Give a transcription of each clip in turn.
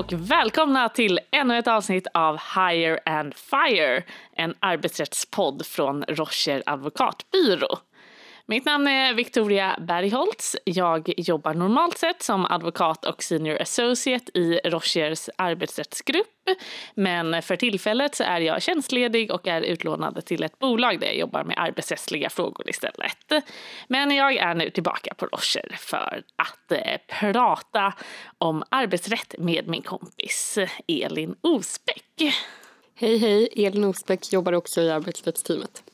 och välkomna till ännu ett avsnitt av Higher and Fire, en arbetsrättspodd från Rocher advokatbyrå. Mitt namn är Victoria Bergholtz. Jag jobbar normalt sett som advokat och senior associate i Rochers arbetsrättsgrupp. Men för tillfället så är jag tjänstledig och är utlånad till ett bolag där jag jobbar med arbetsrättsliga frågor istället. Men jag är nu tillbaka på Rocher för att eh, prata om arbetsrätt med min kompis Elin Osbeck. Hej hej, Elin Osbeck jobbar också i arbetsrättsteamet.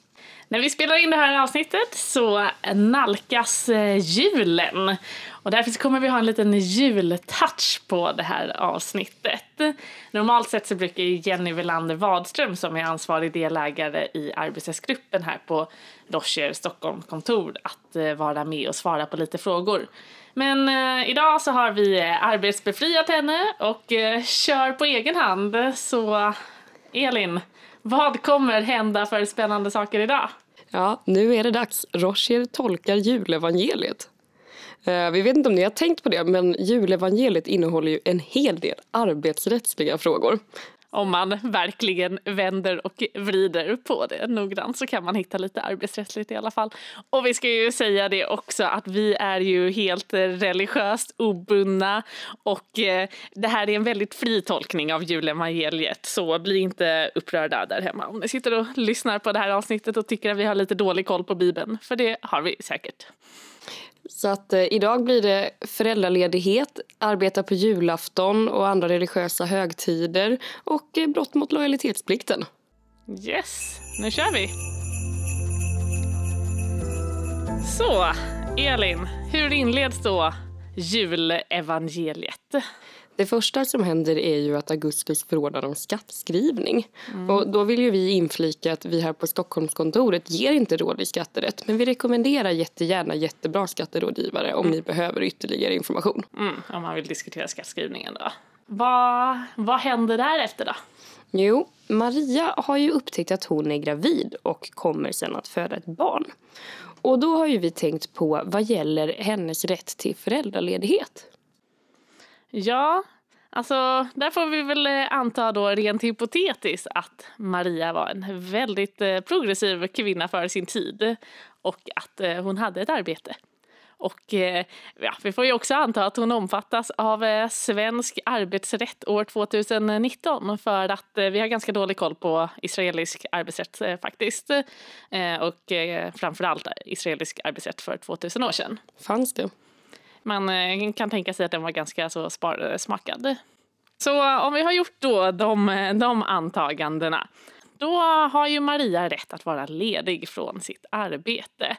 När vi spelar in det här avsnittet så nalkas eh, julen. Och därför kommer vi ha en liten jultouch på det här avsnittet. Normalt sett så brukar Jenny Welander Wadström som är ansvarig delägare i arbetsrättsgruppen här på Rocher Stockholm-kontor att eh, vara med och svara på lite frågor. Men eh, idag så har vi eh, arbetsbefriat henne och eh, kör på egen hand. Så Elin, vad kommer hända för spännande saker idag? Ja, nu är det dags. Rocher tolkar julevangeliet. Eh, vi vet inte om ni har tänkt på det, men julevangeliet innehåller ju en hel del arbetsrättsliga frågor om man verkligen vänder och vrider på det noggrant så kan man hitta lite arbetsrättsligt i alla fall. Och vi ska ju säga det också att vi är ju helt religiöst obundna och eh, det här är en väldigt fri tolkning av julevangeliet så bli inte upprörda där hemma om ni sitter och lyssnar på det här avsnittet och tycker att vi har lite dålig koll på bibeln för det har vi säkert. Så att eh, idag blir det föräldraledighet, arbeta på julafton och andra religiösa högtider och eh, brott mot lojalitetsplikten. Yes, nu kör vi! Så, Elin, hur inleds då julevangeliet? Det första som händer är ju att Augustus förordnar om skattskrivning. Mm. Och då vill ju vi inflika att vi här på Stockholmskontoret ger inte råd i skatterätt. Men vi rekommenderar jättegärna jättebra skatterådgivare om mm. ni behöver ytterligare information. Mm, om man vill diskutera skattskrivningen då. Vad, vad händer därefter då? Jo, Maria har ju upptäckt att hon är gravid och kommer sen att föda ett barn. Och då har ju vi tänkt på vad gäller hennes rätt till föräldraledighet. Ja, alltså där får vi väl eh, anta då rent hypotetiskt att Maria var en väldigt eh, progressiv kvinna för sin tid och att eh, hon hade ett arbete. Och ja, vi får ju också anta att hon omfattas av svensk arbetsrätt år 2019 för att vi har ganska dålig koll på israelisk arbetsrätt faktiskt. Och framförallt israelisk arbetsrätt för 2000 år sedan. Fanns det? Man eh, kan tänka sig att den var ganska så smakad. Så om vi har gjort då de, de antagandena då har ju Maria rätt att vara ledig från sitt arbete.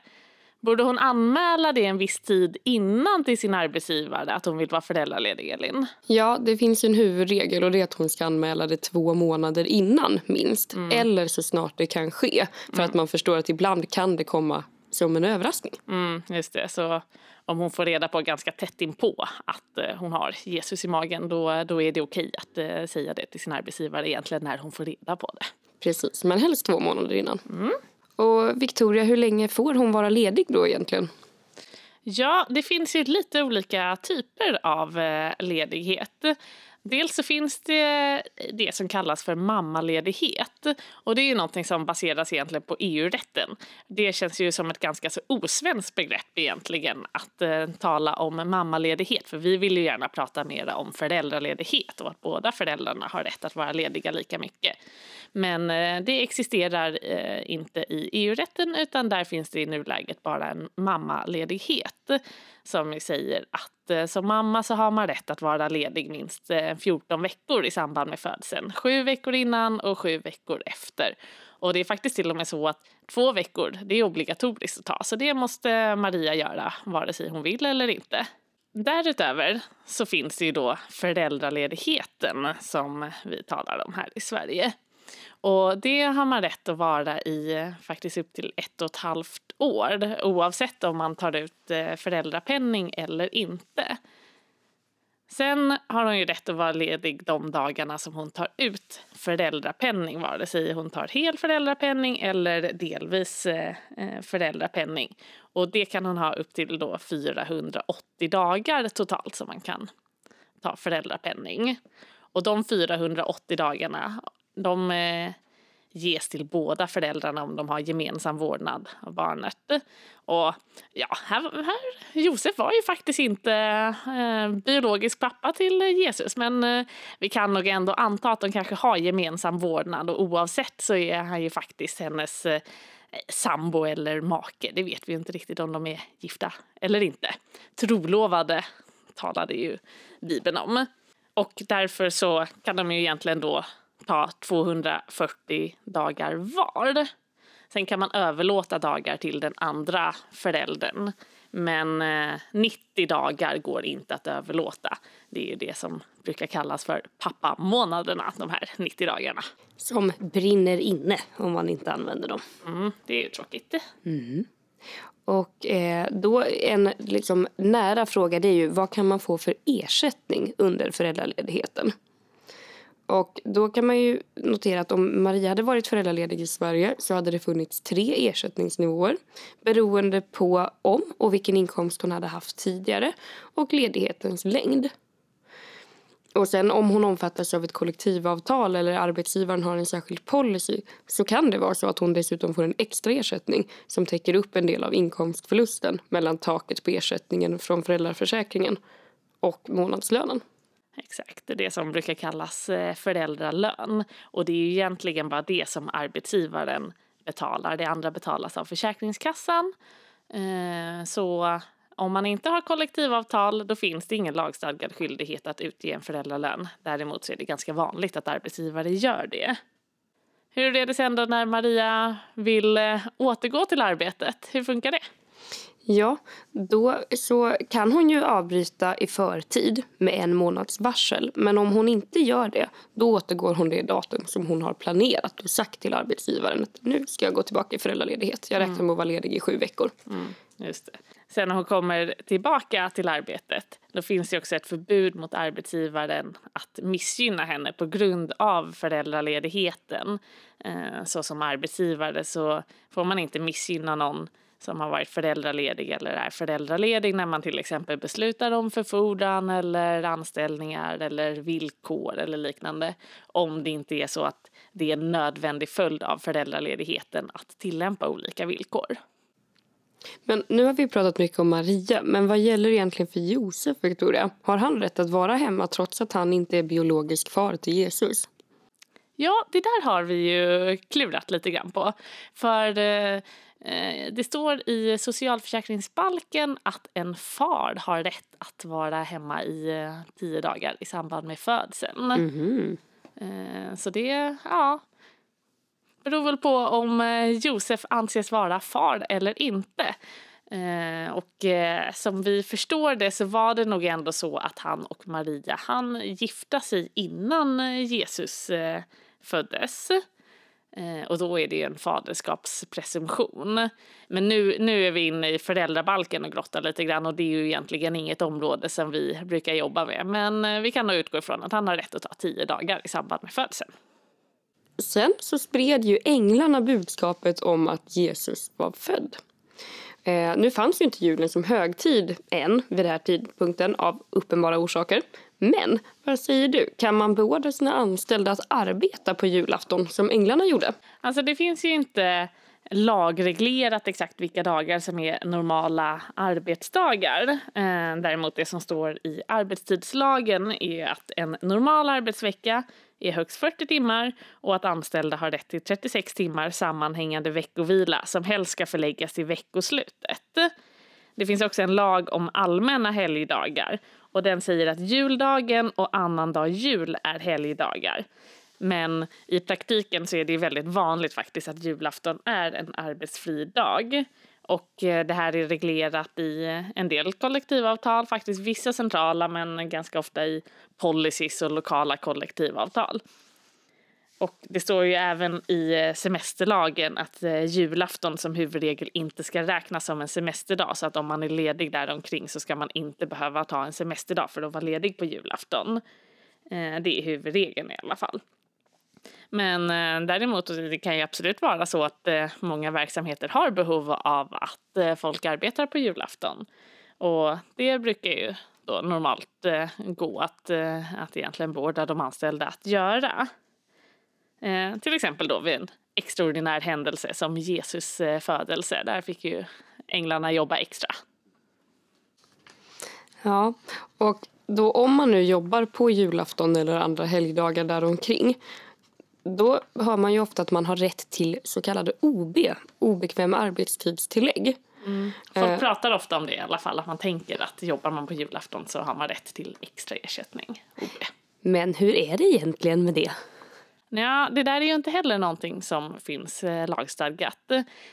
Borde hon anmäla det en viss tid innan till sin arbetsgivare att hon vill vara föräldraledig, Elin? Ja, det finns en huvudregel och det är att hon ska anmäla det två månader innan minst. Mm. Eller så snart det kan ske. För mm. att man förstår att ibland kan det komma som en överraskning. Mm, just det, så om hon får reda på ganska tätt inpå att eh, hon har Jesus i magen då, då är det okej att eh, säga det till sin arbetsgivare egentligen när hon får reda på det. Precis, men helst två månader innan. Mm. Och Victoria, hur länge får hon vara ledig då egentligen? Ja, det finns ju lite olika typer av eh, ledighet. Dels så finns det det som kallas för mammaledighet. Och det är ju någonting som baseras egentligen på EU-rätten. Det känns ju som ett ganska så osvenskt begrepp egentligen att eh, tala om mammaledighet. För vi vill ju gärna prata mer om föräldraledighet och att båda föräldrarna har rätt att vara lediga lika mycket. Men eh, det existerar eh, inte i EU-rätten utan där finns det i nuläget bara en mammaledighet som säger att Eh, som mamma så har man rätt att vara ledig minst eh, 14 veckor i samband med födseln. Sju veckor innan och sju veckor efter. Och det är faktiskt till och med så att två veckor, det är obligatoriskt att ta. Så det måste Maria göra vare sig hon vill eller inte. Därutöver så finns det ju då föräldraledigheten som vi talar om här i Sverige. Och det har man rätt att vara i eh, faktiskt upp till ett och ett halvt år oavsett om man tar ut eh, föräldrapenning eller inte. Sen har hon ju rätt att vara ledig de dagarna som hon tar ut föräldrapenning vare sig hon tar hel föräldrapenning eller delvis eh, föräldrapenning. Och det kan hon ha upp till då 480 dagar totalt som man kan ta föräldrapenning. Och de 480 dagarna de eh, ges till båda föräldrarna om de har gemensam vårdnad av barnet. Och ja, här, här, Josef var ju faktiskt inte eh, biologisk pappa till Jesus men eh, vi kan nog ändå anta att de kanske har gemensam vårdnad och oavsett så är han ju faktiskt hennes eh, sambo eller make. Det vet vi inte riktigt om de är gifta eller inte. Trolovade talade ju Bibeln om. Och därför så kan de ju egentligen då ta 240 dagar var. Sen kan man överlåta dagar till den andra föräldern. Men 90 eh, dagar går inte att överlåta. Det är ju det som brukar kallas för pappamånaderna, de här 90 dagarna. Som brinner inne om man inte använder dem. Mm, det är ju tråkigt. Mm. Och eh, då en liksom nära fråga det är ju vad kan man få för ersättning under föräldraledigheten? Och då kan man ju notera att om Maria hade varit föräldraledig i Sverige så hade det funnits tre ersättningsnivåer beroende på om och vilken inkomst hon hade haft tidigare och ledighetens längd. Och sen om hon omfattas av ett kollektivavtal eller arbetsgivaren har en särskild policy så kan det vara så att hon dessutom får en extra ersättning som täcker upp en del av inkomstförlusten mellan taket på ersättningen från föräldraförsäkringen och månadslönen. Exakt, det som brukar kallas eh, föräldralön. Och det är ju egentligen bara det som arbetsgivaren betalar. Det andra betalas av Försäkringskassan. Eh, så om man inte har kollektivavtal då finns det ingen lagstadgad skyldighet att utge en föräldralön. Däremot så är det ganska vanligt att arbetsgivare gör det. Hur är det sen då när Maria vill eh, återgå till arbetet? Hur funkar det? Ja, då så kan hon ju avbryta i förtid med en månads varsel. Men om hon inte gör det, då återgår hon det datum som hon har planerat och sagt till arbetsgivaren att nu ska jag gå tillbaka i föräldraledighet. Jag räknar med att vara ledig i sju veckor. Mm, just det. Sen när hon kommer tillbaka till arbetet då finns det också ett förbud mot arbetsgivaren att missgynna henne på grund av föräldraledigheten. Eh, så som arbetsgivare så får man inte missgynna någon som har varit föräldraledig eller är föräldraledig när man till exempel beslutar om förfordran eller anställningar eller villkor eller liknande. Om det inte är så att det är en nödvändig följd av föräldraledigheten att tillämpa olika villkor. Men nu har vi pratat mycket om Maria, men vad gäller egentligen för Josef, Victoria? Har han rätt att vara hemma trots att han inte är biologisk far till Jesus? Ja, det där har vi ju klurat lite grann på. För eh, det står i socialförsäkringsbalken att en far har rätt att vara hemma i eh, tio dagar i samband med födseln. Mm. Så det, ja, beror väl på om Josef anses vara far eller inte. Och som vi förstår det så var det nog ändå så att han och Maria han gifta sig innan Jesus föddes. Eh, och då är det en faderskapspresumtion. Men nu, nu är vi inne i föräldrabalken och grottar lite grann och det är ju egentligen inget område som vi brukar jobba med. Men eh, vi kan nog utgå ifrån att han har rätt att ta tio dagar i samband med födseln. Sen så spred ju änglarna budskapet om att Jesus var född. Eh, nu fanns ju inte julen som högtid än vid den här tidpunkten av uppenbara orsaker. Men vad säger du? Kan man beordra sina anställda att arbeta på julafton som änglarna gjorde? Alltså det finns ju inte lagreglerat exakt vilka dagar som är normala arbetsdagar. Eh, däremot det som står i arbetstidslagen är att en normal arbetsvecka är högst 40 timmar och att anställda har rätt till 36 timmar sammanhängande veckovila som helst ska förläggas till veckoslutet. Det finns också en lag om allmänna helgdagar och den säger att juldagen och annandag jul är helgdagar. Men i praktiken så är det väldigt vanligt faktiskt att julafton är en arbetsfri dag. Och eh, det här är reglerat i en del kollektivavtal, faktiskt vissa centrala men ganska ofta i policies och lokala kollektivavtal. Och det står ju även i eh, semesterlagen att eh, julafton som huvudregel inte ska räknas som en semesterdag. Så att om man är ledig där omkring så ska man inte behöva ta en semesterdag för att vara ledig på julafton. Eh, det är huvudregeln i alla fall. Men däremot det kan ju absolut vara så att många verksamheter har behov av att folk arbetar på julafton. Och det brukar ju då normalt gå att, att egentligen beordra de anställda att göra. Eh, till exempel då vid en extraordinär händelse som Jesus eh, födelse. Där fick ju änglarna jobba extra. Ja, och då om man nu jobbar på julafton eller andra helgdagar däromkring då hör man ju ofta att man har rätt till så kallade OB, obekväm arbetstidstillägg. Mm. Folk eh. pratar ofta om det i alla fall, att man tänker att jobbar man på julafton så har man rätt till extra ersättning, OB. Men hur är det egentligen med det? Ja, det där är ju inte heller någonting som finns eh, lagstadgat.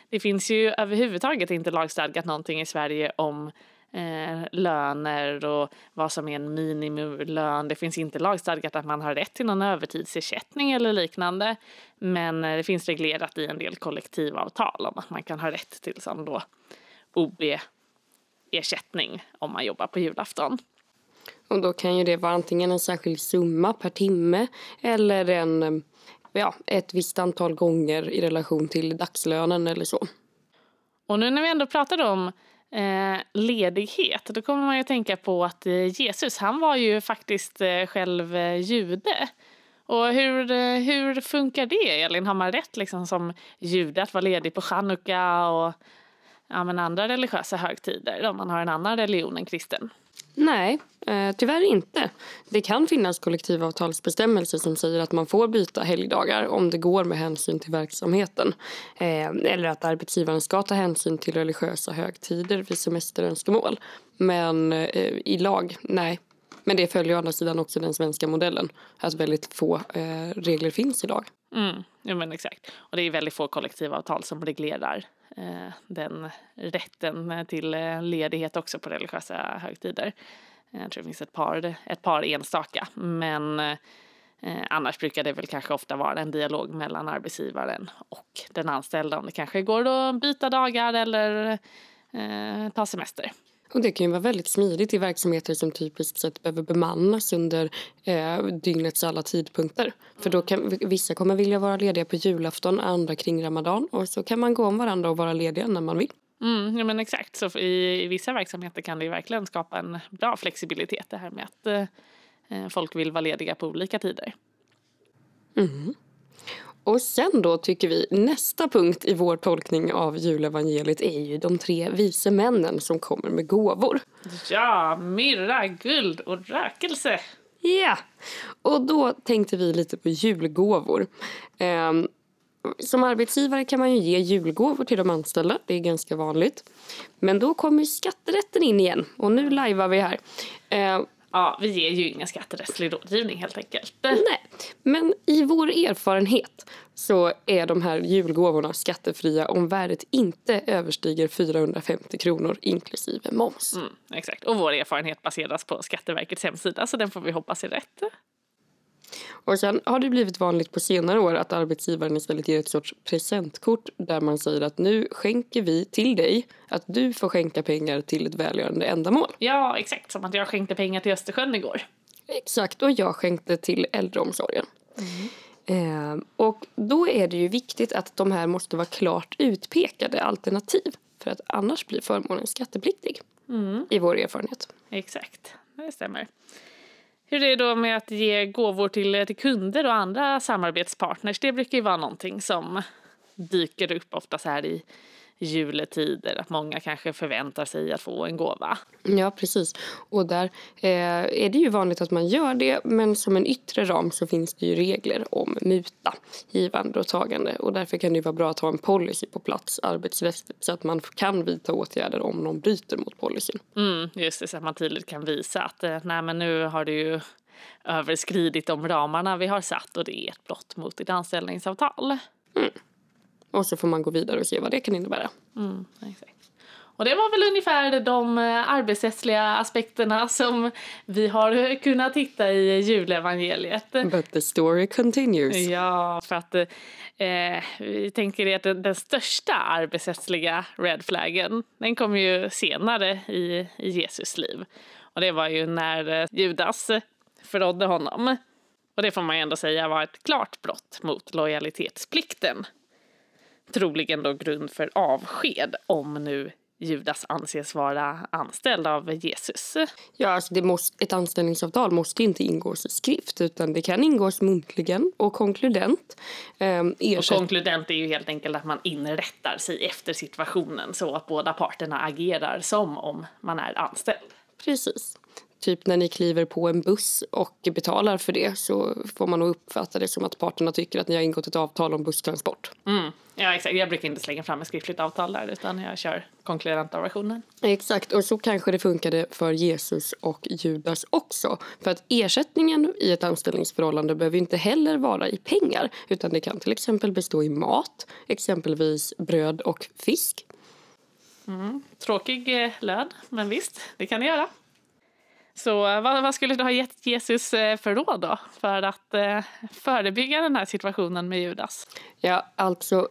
Det finns ju överhuvudtaget inte lagstadgat någonting i Sverige om eh, löner och vad som är en minimilön. Det finns inte lagstadgat att man har rätt till någon övertidsersättning eller liknande. Men eh, det finns reglerat i en del kollektivavtal om att man kan ha rätt till sån då OB-ersättning om man jobbar på julafton. Och då kan ju det vara antingen en särskild summa per timme eller en, eh, ja, ett visst antal gånger i relation till dagslönen eller så. Och nu när vi ändå pratar om eh, ledighet då kommer man ju att tänka på att eh, Jesus han var ju faktiskt eh, själv eh, jude. Och hur, eh, hur funkar det, Elin? Har man rätt liksom, som jude att vara ledig på chanukka och ja, men andra religiösa högtider om man har en annan religion än kristen? Nej, eh, tyvärr inte. Det kan finnas kollektivavtalsbestämmelser som säger att man får byta helgdagar om det går med hänsyn till verksamheten. Eh, eller att arbetsgivaren ska ta hänsyn till religiösa högtider vid semesterönskemål. Men eh, i lag, nej. Men det följer å andra sidan också den svenska modellen. Att väldigt få eh, regler finns idag. Mm, ja, men exakt. Och det är väldigt få kollektivavtal som reglerar Eh, den rätten till eh, ledighet också på religiösa högtider. Eh, jag tror det finns ett par, ett par enstaka, men eh, annars brukar det väl kanske ofta vara en dialog mellan arbetsgivaren och den anställda om det kanske går att byta dagar eller eh, ta semester. Och det kan ju vara väldigt smidigt i verksamheter som typiskt sett behöver bemannas under eh, dygnets alla tidpunkter. För då kan vissa kommer vilja vara lediga på julafton, andra kring ramadan och så kan man gå om varandra och vara lediga när man vill. Mm, ja men exakt, så i, i vissa verksamheter kan det verkligen skapa en bra flexibilitet det här med att eh, folk vill vara lediga på olika tider. Mm. Och sen då tycker vi nästa punkt i vår tolkning av julevangeliet är ju de tre vise männen som kommer med gåvor. Ja, myrra, guld och rökelse. Ja, yeah. och då tänkte vi lite på julgåvor. Um, som arbetsgivare kan man ju ge julgåvor till de anställda. Det är ganska vanligt. Men då kommer skatterätten in igen. Och nu lajvar vi här. Uh, Ja, vi ger ju ingen skatterättslig rådgivning helt enkelt. Nej, men i vår erfarenhet så är de här julgåvorna skattefria om värdet inte överstiger 450 kronor inklusive moms. Mm, exakt, och vår erfarenhet baseras på Skatteverkets hemsida så den får vi hoppas är rätt. Och sen har det blivit vanligt på senare år att arbetsgivaren istället ger ett sorts presentkort där man säger att nu skänker vi till dig att du får skänka pengar till ett välgörande ändamål. Ja, exakt. Som att jag skänkte pengar till Östersjön igår. Exakt, och jag skänkte till äldreomsorgen. Mm. Eh, och då är det ju viktigt att de här måste vara klart utpekade alternativ för att annars blir förmånen skattepliktig. Mm. I vår erfarenhet. Exakt, det stämmer. Hur är det då med att ge gåvor till, eh, till kunder och andra samarbetspartners? Det brukar ju vara någonting som dyker upp ofta så här i juletider, att många kanske förväntar sig att få en gåva. Ja, precis. Och där eh, är det ju vanligt att man gör det, men som en yttre ram så finns det ju regler om muta, givande och tagande. Och därför kan det vara bra att ha en policy på plats arbetsrättsligt så att man kan vidta åtgärder om någon bryter mot policyn. Mm, just det, så att man tydligt kan visa att eh, nej, men nu har du ju överskridit de ramarna vi har satt och det är ett brott mot ditt anställningsavtal. Mm. Och så får man gå vidare och se vad det kan innebära. Mm, exakt. Och det var väl ungefär de eh, arbetsrättsliga aspekterna som vi har kunnat hitta i julevangeliet. But the story continues. Ja, för att eh, vi tänker att den, den, största arbetsrättsliga red flaggen, den kom ju senare i, i Jesus liv. Och det var ju när eh, Judas förrådde honom. Och det får man ju ändå säga var ett klart brott mot lojalitetsplikten troligen då grund för avsked om nu Judas anses vara anställd av Jesus. Ja, alltså det måste, ett anställningsavtal måste inte ingås i skrift utan det kan ingås muntligen och konkludent. Um, och konkludent är ju helt enkelt att man inrättar sig efter situationen så att båda parterna agerar som om man är anställd. Precis. Typ när ni kliver på en buss och betalar för det så får man nog uppfatta det som att parterna tycker att ni har ingått ett avtal om busstransport. Mm. Ja exakt, jag brukar inte slänga fram ett skriftligt avtal där utan jag kör konkurrenta versionen. Exakt, och så kanske det funkade för Jesus och Judas också. För att ersättningen i ett anställningsförhållande behöver inte heller vara i pengar utan det kan till exempel bestå i mat, exempelvis bröd och fisk. Mm. Tråkig eh, lön, men visst, det kan det göra. Så vad, vad, skulle du ha gett Jesus eh, för råd då för att eh, förebygga den här situationen med Judas? Ja, alltså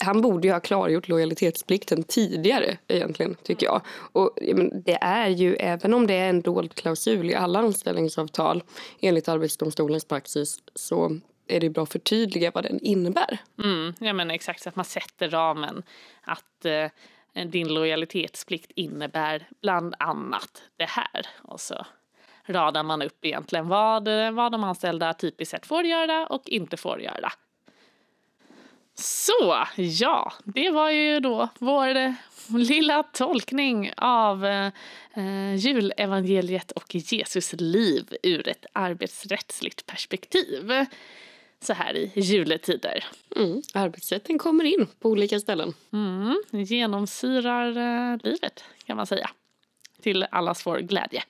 han borde ju ha klargjort lojalitetsplikten tidigare egentligen, tycker jag. Och det är ju, även om det är en dold klausul i alla anställningsavtal enligt Arbetsdomstolens praxis så är det bra att förtydliga vad den innebär. Mm, ja men exakt, så att man sätter ramen. Att eh, Eh, din lojalitetsplikt innebär bland annat det här. Och så radar man upp egentligen vad, eh, vad de anställda typiskt sett får göra och inte får göra. Så, ja, det var ju då vår eh, lilla tolkning av eh, julevangeliet och Jesus liv ur ett arbetsrättsligt perspektiv så här i juletider. Mm, arbetsrätten kommer in på olika ställen. Mm, genomsyrar eh, livet kan man säga. Till allas vår glädje.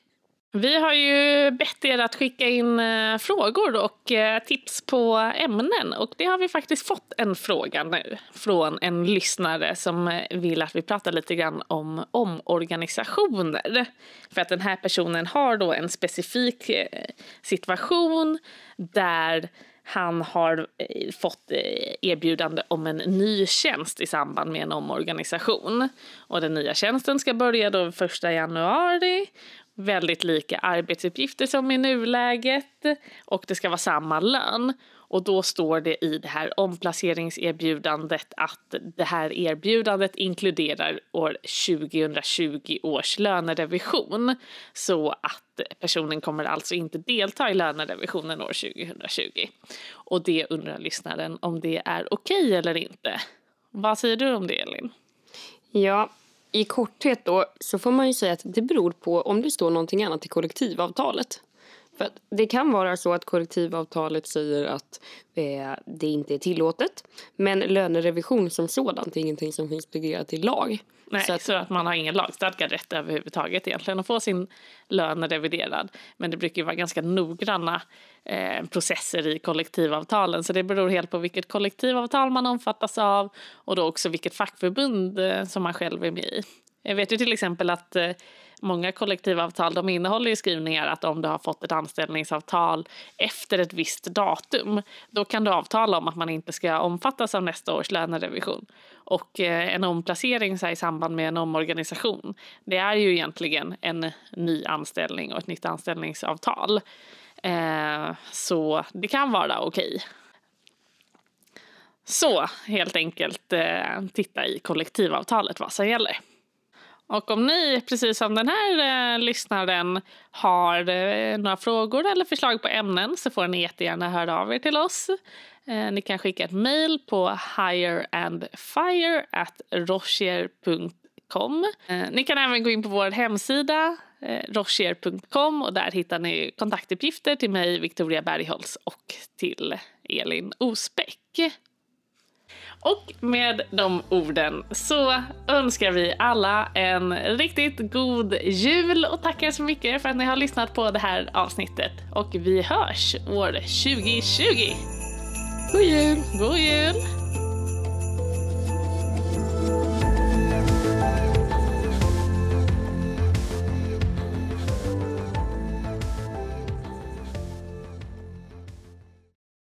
Vi har ju bett er att skicka in eh, frågor och eh, tips på ämnen och det har vi faktiskt fått en fråga nu från en lyssnare som vill att vi pratar lite grann om omorganisationer. För att den här personen har då en specifik situation där han har eh, fått eh, erbjudande om en ny tjänst i samband med en omorganisation. Och den nya tjänsten ska börja då 1 januari. Väldigt lika arbetsuppgifter som i nuläget och det ska vara samma lön. Och då står det i det här omplaceringserbjudandet att det här erbjudandet inkluderar år 2020 års lönerevision. Så att personen kommer alltså inte delta i lönerevisionen år 2020. Och det undrar lyssnaren om det är okej okay eller inte. Vad säger du om det Elin? Ja, i korthet då så får man ju säga att det beror på om det står någonting annat i kollektivavtalet. För det kan vara så att kollektivavtalet säger att eh, det inte är tillåtet. Men lönerevision som sådant är ingenting som finns reglerat i lag. Nej, så att, så att, man har ingen lagstadgad rätt överhuvudtaget egentligen att få sin lön reviderad. Men det brukar ju vara ganska noggranna eh, processer i kollektivavtalen så det beror helt på vilket kollektivavtal man omfattas av och då också vilket fackförbund eh, som man själv är med i. Jag vet ju till exempel att eh, många kollektivavtal de innehåller ju skrivningar att om du har fått ett anställningsavtal efter ett visst datum då kan du avtala om att man inte ska omfattas av nästa års lönerevision. Och eh, en omplacering så här, i samband med en omorganisation det är ju egentligen en ny anställning och ett nytt anställningsavtal. Eh, så det kan vara okej. Okay. Så helt enkelt eh, titta i kollektivavtalet vad som gäller. Och om ni, precis som den här eh, lyssnaren, har eh, några frågor eller förslag på ämnen så får ni jättegärna höra av er till oss. Eh, ni kan skicka ett mejl på higherandfire Eh, ni kan även gå in på vår hemsida eh, rochier.com och där hittar ni kontaktuppgifter till mig, Victoria Bergholtz och till Elin Osbeck. Och med de orden så önskar vi alla en riktigt god jul och tackar så mycket för att ni har lyssnat på det här avsnittet. Och vi hörs år 2020. God jul! God jul!